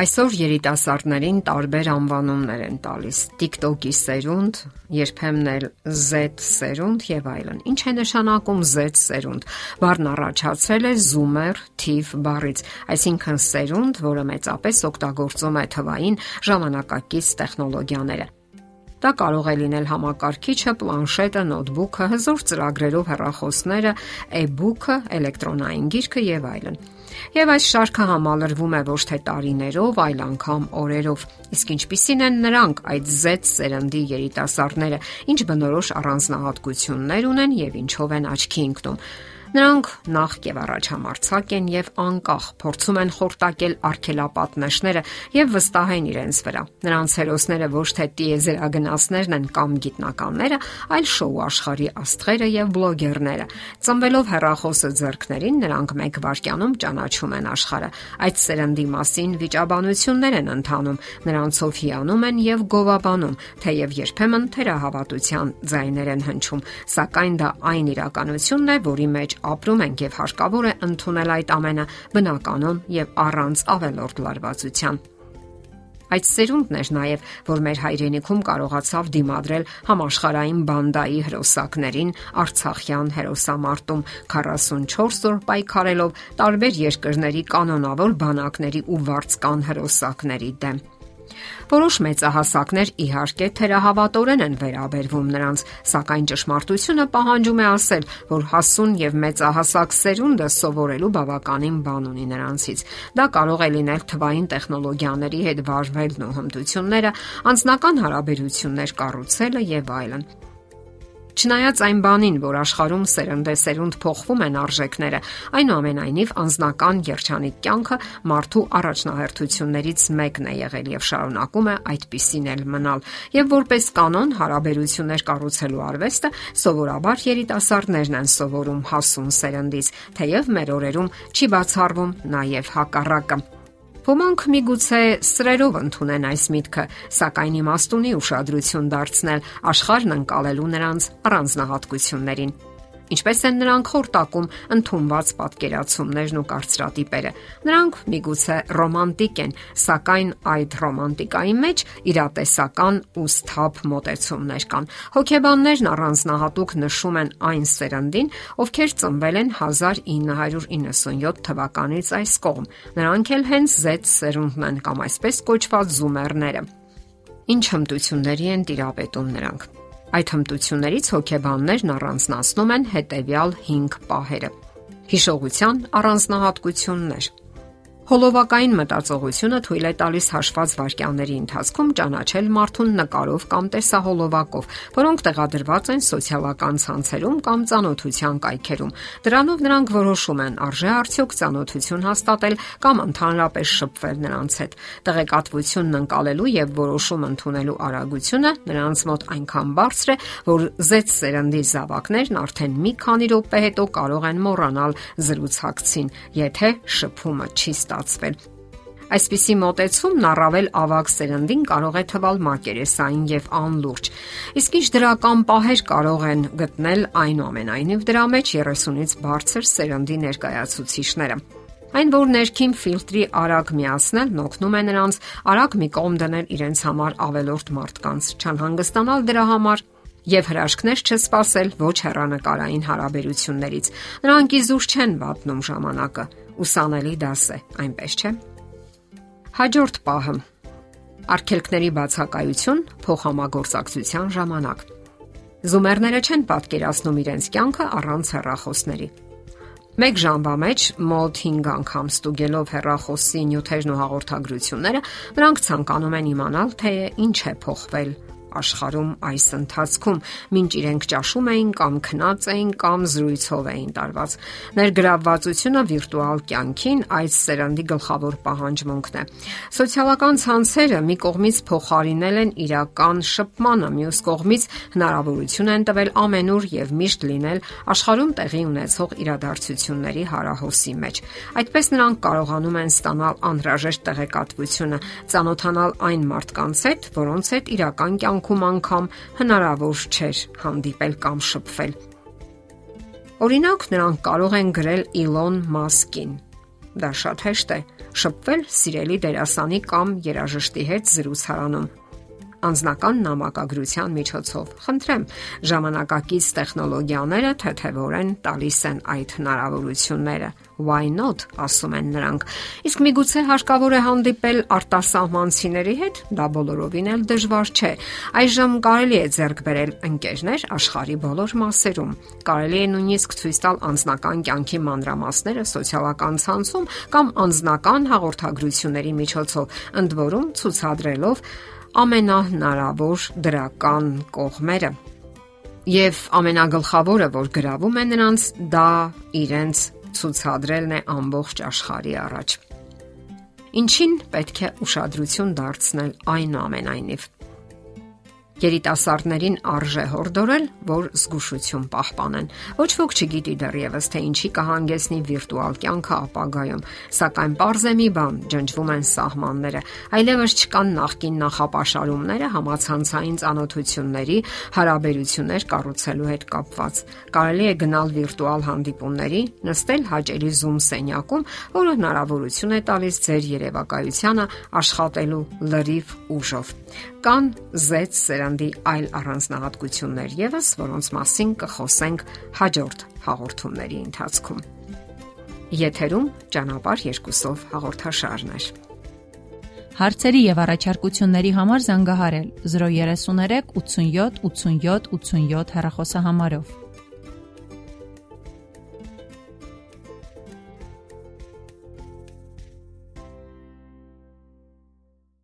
Այսօր երիտասարդներին տարբեր անվանումներ են տալիս՝ TikTok-ի սերունդ, երբեմն էլ Z սերունդ եւ այլն։ Ինչ է նշանակում Z սերունդ։ Բառն առաջացել է Zoomer թիվ բառից, այսինքն սերունդ, որը մեծապես օգտագործում է թվային ժամանակակից տեխնոլոգիաները։ Դա կարող է լինել համակարգիչը, պլանշետը, նոթբուքը, հզոր ծրագրերով հեռախոսները, e-book-ը, էլեկտրոնային գիրքը եւ այլն։ Եվ այս շարքը համալրվում է ոչ թե տարիներով, այլ անգամ օրերով։ Իսկ ինչպիսին են նրանք այդ Z սերնդի երիտասարդները, ինչ բնորոշ առանձնահատկություններ ունեն եւ ինչով են աչքի ընկնում։ Նրանք նախ եւ առաջ համարցակ են եւ անկախ, փորձում են խորտակել արգելապատնեշները եւ վստահեն իրենց վրա։ Նրանց հերոսները ոչ թե տիեզերագնացներն են կամ գիտնականները, այլ շոու աշխարհի աստղերը եւ բլոգերները։ Ծնվելով հերախոսը ձեռքներին, նրանք մեկ վարքյանում ճանաչում են աշխարհը։ Այդ սերնդի մասին վիճաբանություններ են ընթանում, նրանցով հիանում են եւ գովաբանում, թեև երբեմն թերահավատության ձայներ են հնչում, սակայն դա այն իրականությունն է, որի մեջ ապրում ենք եւ հարկավոր է ընդունել այդ ամենը բնականon եւ առանց ավելորդ լարվածության։ Այդ սերունդն էր նաև, որ մեր հայրենիքում կարողացավ դիմադրել համաշխարային բանդայի հրոսակներին Արցախյան հերոսամարտում 44 օր պայքարելով տարբեր երկրների կանոնավոր բանակների ու վարձկան հրոսակների դեմ։ Որոշ մեծահասակներ իհարկե թերահավատորեն են վերաբերվում նրանց, սակայն ճշմարտությունը պահանջում է ասել, որ հասուն եւ մեծահասակ սերունդը սովորելու բավականին բան ունի նրանցից։ Դա կարող է լինել թվային տեխնոլոգիաների հետ վարվելն ու հմտությունները, անձնական հարաբերություններ կառուցելը եւ այլն։ Չնայած այն բանին, որ աշխարհում սերնդեսերունդ փոխվում են արժեքները, այնուամենայնիվ անznական երջանիկ կյանքը մարդու առաջնահերթություններից մեկն է եղել եւ շարունակում է այդպիսին էլ մնալ։ Եվ որպես կանոն հարաբերություններ կառուցելու արվեստը սովորաբար երիտասարդներն են սովորում հասուն սերնդից, թեև մեր օրերում չի բացառվում նաեւ հակառակը։ Ոմանք միգուցե սրերով ընդունեն այս միտքը, սակայն իմաստունի ուշադրություն դարձնել աշխարհն անցալելու նրանց առանձնահատկություններին։ Ինչպես են նրանք խորտակում ընդունված պատկերացումներն ու կարծրատիպերը։ Նրանք միգուցե ռոմանտիկ են, սակայն այդ ռոմանտիկայի մեջ իրատեսական ու սթափ մոտեցումներ կան։ Հոգեբաններն առանձնահատուկ նշում են այն սերնդին, ովքեր ծնվել են 1997 թվականից այս կողմ։ Նրանք էլ հենց Z սերունդն են կամ այսպես կոչված զումերները։ Ինչ հմտությունների են տիրապետում նրանք։ Այդ հմտություններից հոգեբաններն առանձնացնում են հետևյալ 5 պահերը։ Հիշողության առանձնահատկություններ, Հոլովակային մտածողությունը թույլ է տալիս հաշված վայրկյանների ընթացքում ճանաչել մարդուն նկարով կամ տեսահոլովակով, որոնք տեղադրված են սոցիալական ցանցերում կամ ծանոթության կայքերում։ Դրանով նրանք որոշում են արժե արդյոք ծանոթություն հաստատել կամ ընդհանրապես շփվել նրանց հետ։ Տեղեկատվությունն ընկալելու եւ որոշում ընդունելու արագությունը նրանց մոտ այնքան բարձր է, որ Z սերնդի զավակներն արդեն մի քանի րոպե հետո կարող են մոռանալ զրուցակցին, եթե շփումը չի ստացվում ստացվել։ Այսպիսի մոտեցումն առավել ավակ սերնդին կարող է թվալ մակերեսային եւ անլուրջ։ Իսկ ինչ դրական պահեր կարող են գտնել այնուամենայնիվ դրա մեջ 30-ից բարձր սերնդի ներկայացուցիչները։ Այն որ ներքին ֆիլտրի արագ միացնելն օգնում է նրանց արագ մի կողմ դնել իրենց համար ավելորտ մարդկանց, չանհանգստանալ դրա համար եւ հրաշքներ չսպասել ոչ հեռանկարային հարաբերություններից։ Նրանք իզուր չեն վատնում ժամանակը ուսանելի դաս է, այնպես չէ։ Հաջորդ պահը. արգելքների բացակայություն փոխհամագործակցության ժամանակ։ Զումերները չեն պատկերացնում իրենց կյանքը առանց հեռախոսների։ Մեկ ժամվա մեջ մոտ 5 անգամ ստուգելով հեռախոսի նյութերն ու հաղորդագրությունները, նրանք ցանկանում են իմանալ, թե ինչ է փոխվել աշխարհում այս ընթացքում, մինչ իրենք ճաշում էին կամ քնած էին կամ զրույցով էին տարված։ Ներգրավվածությունը վիրտուալ կյանքին այս սերնդի գլխավոր պահանջմունքն է։ Սոցիալական ցանցերը մի կողմից փոխարինել են իրական շփմանը, մյուս կողմից հնարավորություն են տվել ամենուր եւ միշտ լինել աշխարհում տեղի ունեցող իրադարձությունների հարահոսի մեջ։ Այդպես նրանք կարողանում են ստանալ անհրաժեշտ տեղեկատվությունը, ծանոթանալ այն մարդկանց հետ, որոնց հետ իրական կյանքում կյանքում անգամ հնարավոր չէր հանդիպել կամ շփվել։ Օրինակ նրանք կարող են գրել Իլոն Մասկին, Դա շատ հեշտ է։ Շփվել սիրելի դերասանի կամ երաժշտի հետ զրուցարանում անձնական նամակագրության միջոցով։ Խնդրեմ, ժամանակակից տեխնոլոգիաները թեթևորեն տալիս են այդ հնարավորությունները why not, ասում են նրանք։ Իսկ միգուցե հարկավոր է հանդիպել արտասահմանցիների հետ, դա բոլորովին էլ դժվար չէ։ Այժմ կարելի է ձեռք բերել ընկերներ աշխարի բոլոր մասերում։ Կարելի է նույնիսկ ցույց տալ անձնական կյանքի մանրամասները սոցիալական ցանցում կամ անձնական հաղորդագրությունների միջոցով, ընդ որում ցուցադրելով ամենահնարավոր դրական կողմերը։ Եվ ամենագլխավորը, որ գրավում է նրանց, դա իրենց ցուցադրելն է ամբողջ աշխարհի առաջ։ Ինչին պետք է ուշադրություն դարձնել այնուամենայնիվ։ Երիտասարդներին արժե հորդորել, որ զգուշություն պահպանեն։ Ոչ ոք չգիտի դեռևս թե ինչի կհանգեցնի վիրտուալ կյանքը ապագայում, սակայն པարզ է մի բան՝ ջնջվում են սահմանները։ Այլևս չկան նախկին նախապաշարումները համացանցային ծանոթությունների, հարաբերություններ կառուցելու հետ կապված։ Կարելի է գնալ վիրտուալ հանդիպումների, նստել հաճելի Zoom սենյակում, որը հնարավորություն է տալիս ձեր երևակայությանը աշխատելու լրիվ ուժով։ Կան Z սերանդի այլ առանձնահատկություններ եւս, որոնց մասին կխոսենք հաջորդ հաղորդումների ընթացքում։ Եթերում ճանապարհ երկուսով հաղորդաշարն է։ Հարցերի եւ առաջարկությունների համար զանգահարել 033 87 87 87 հեռախոսահամարով։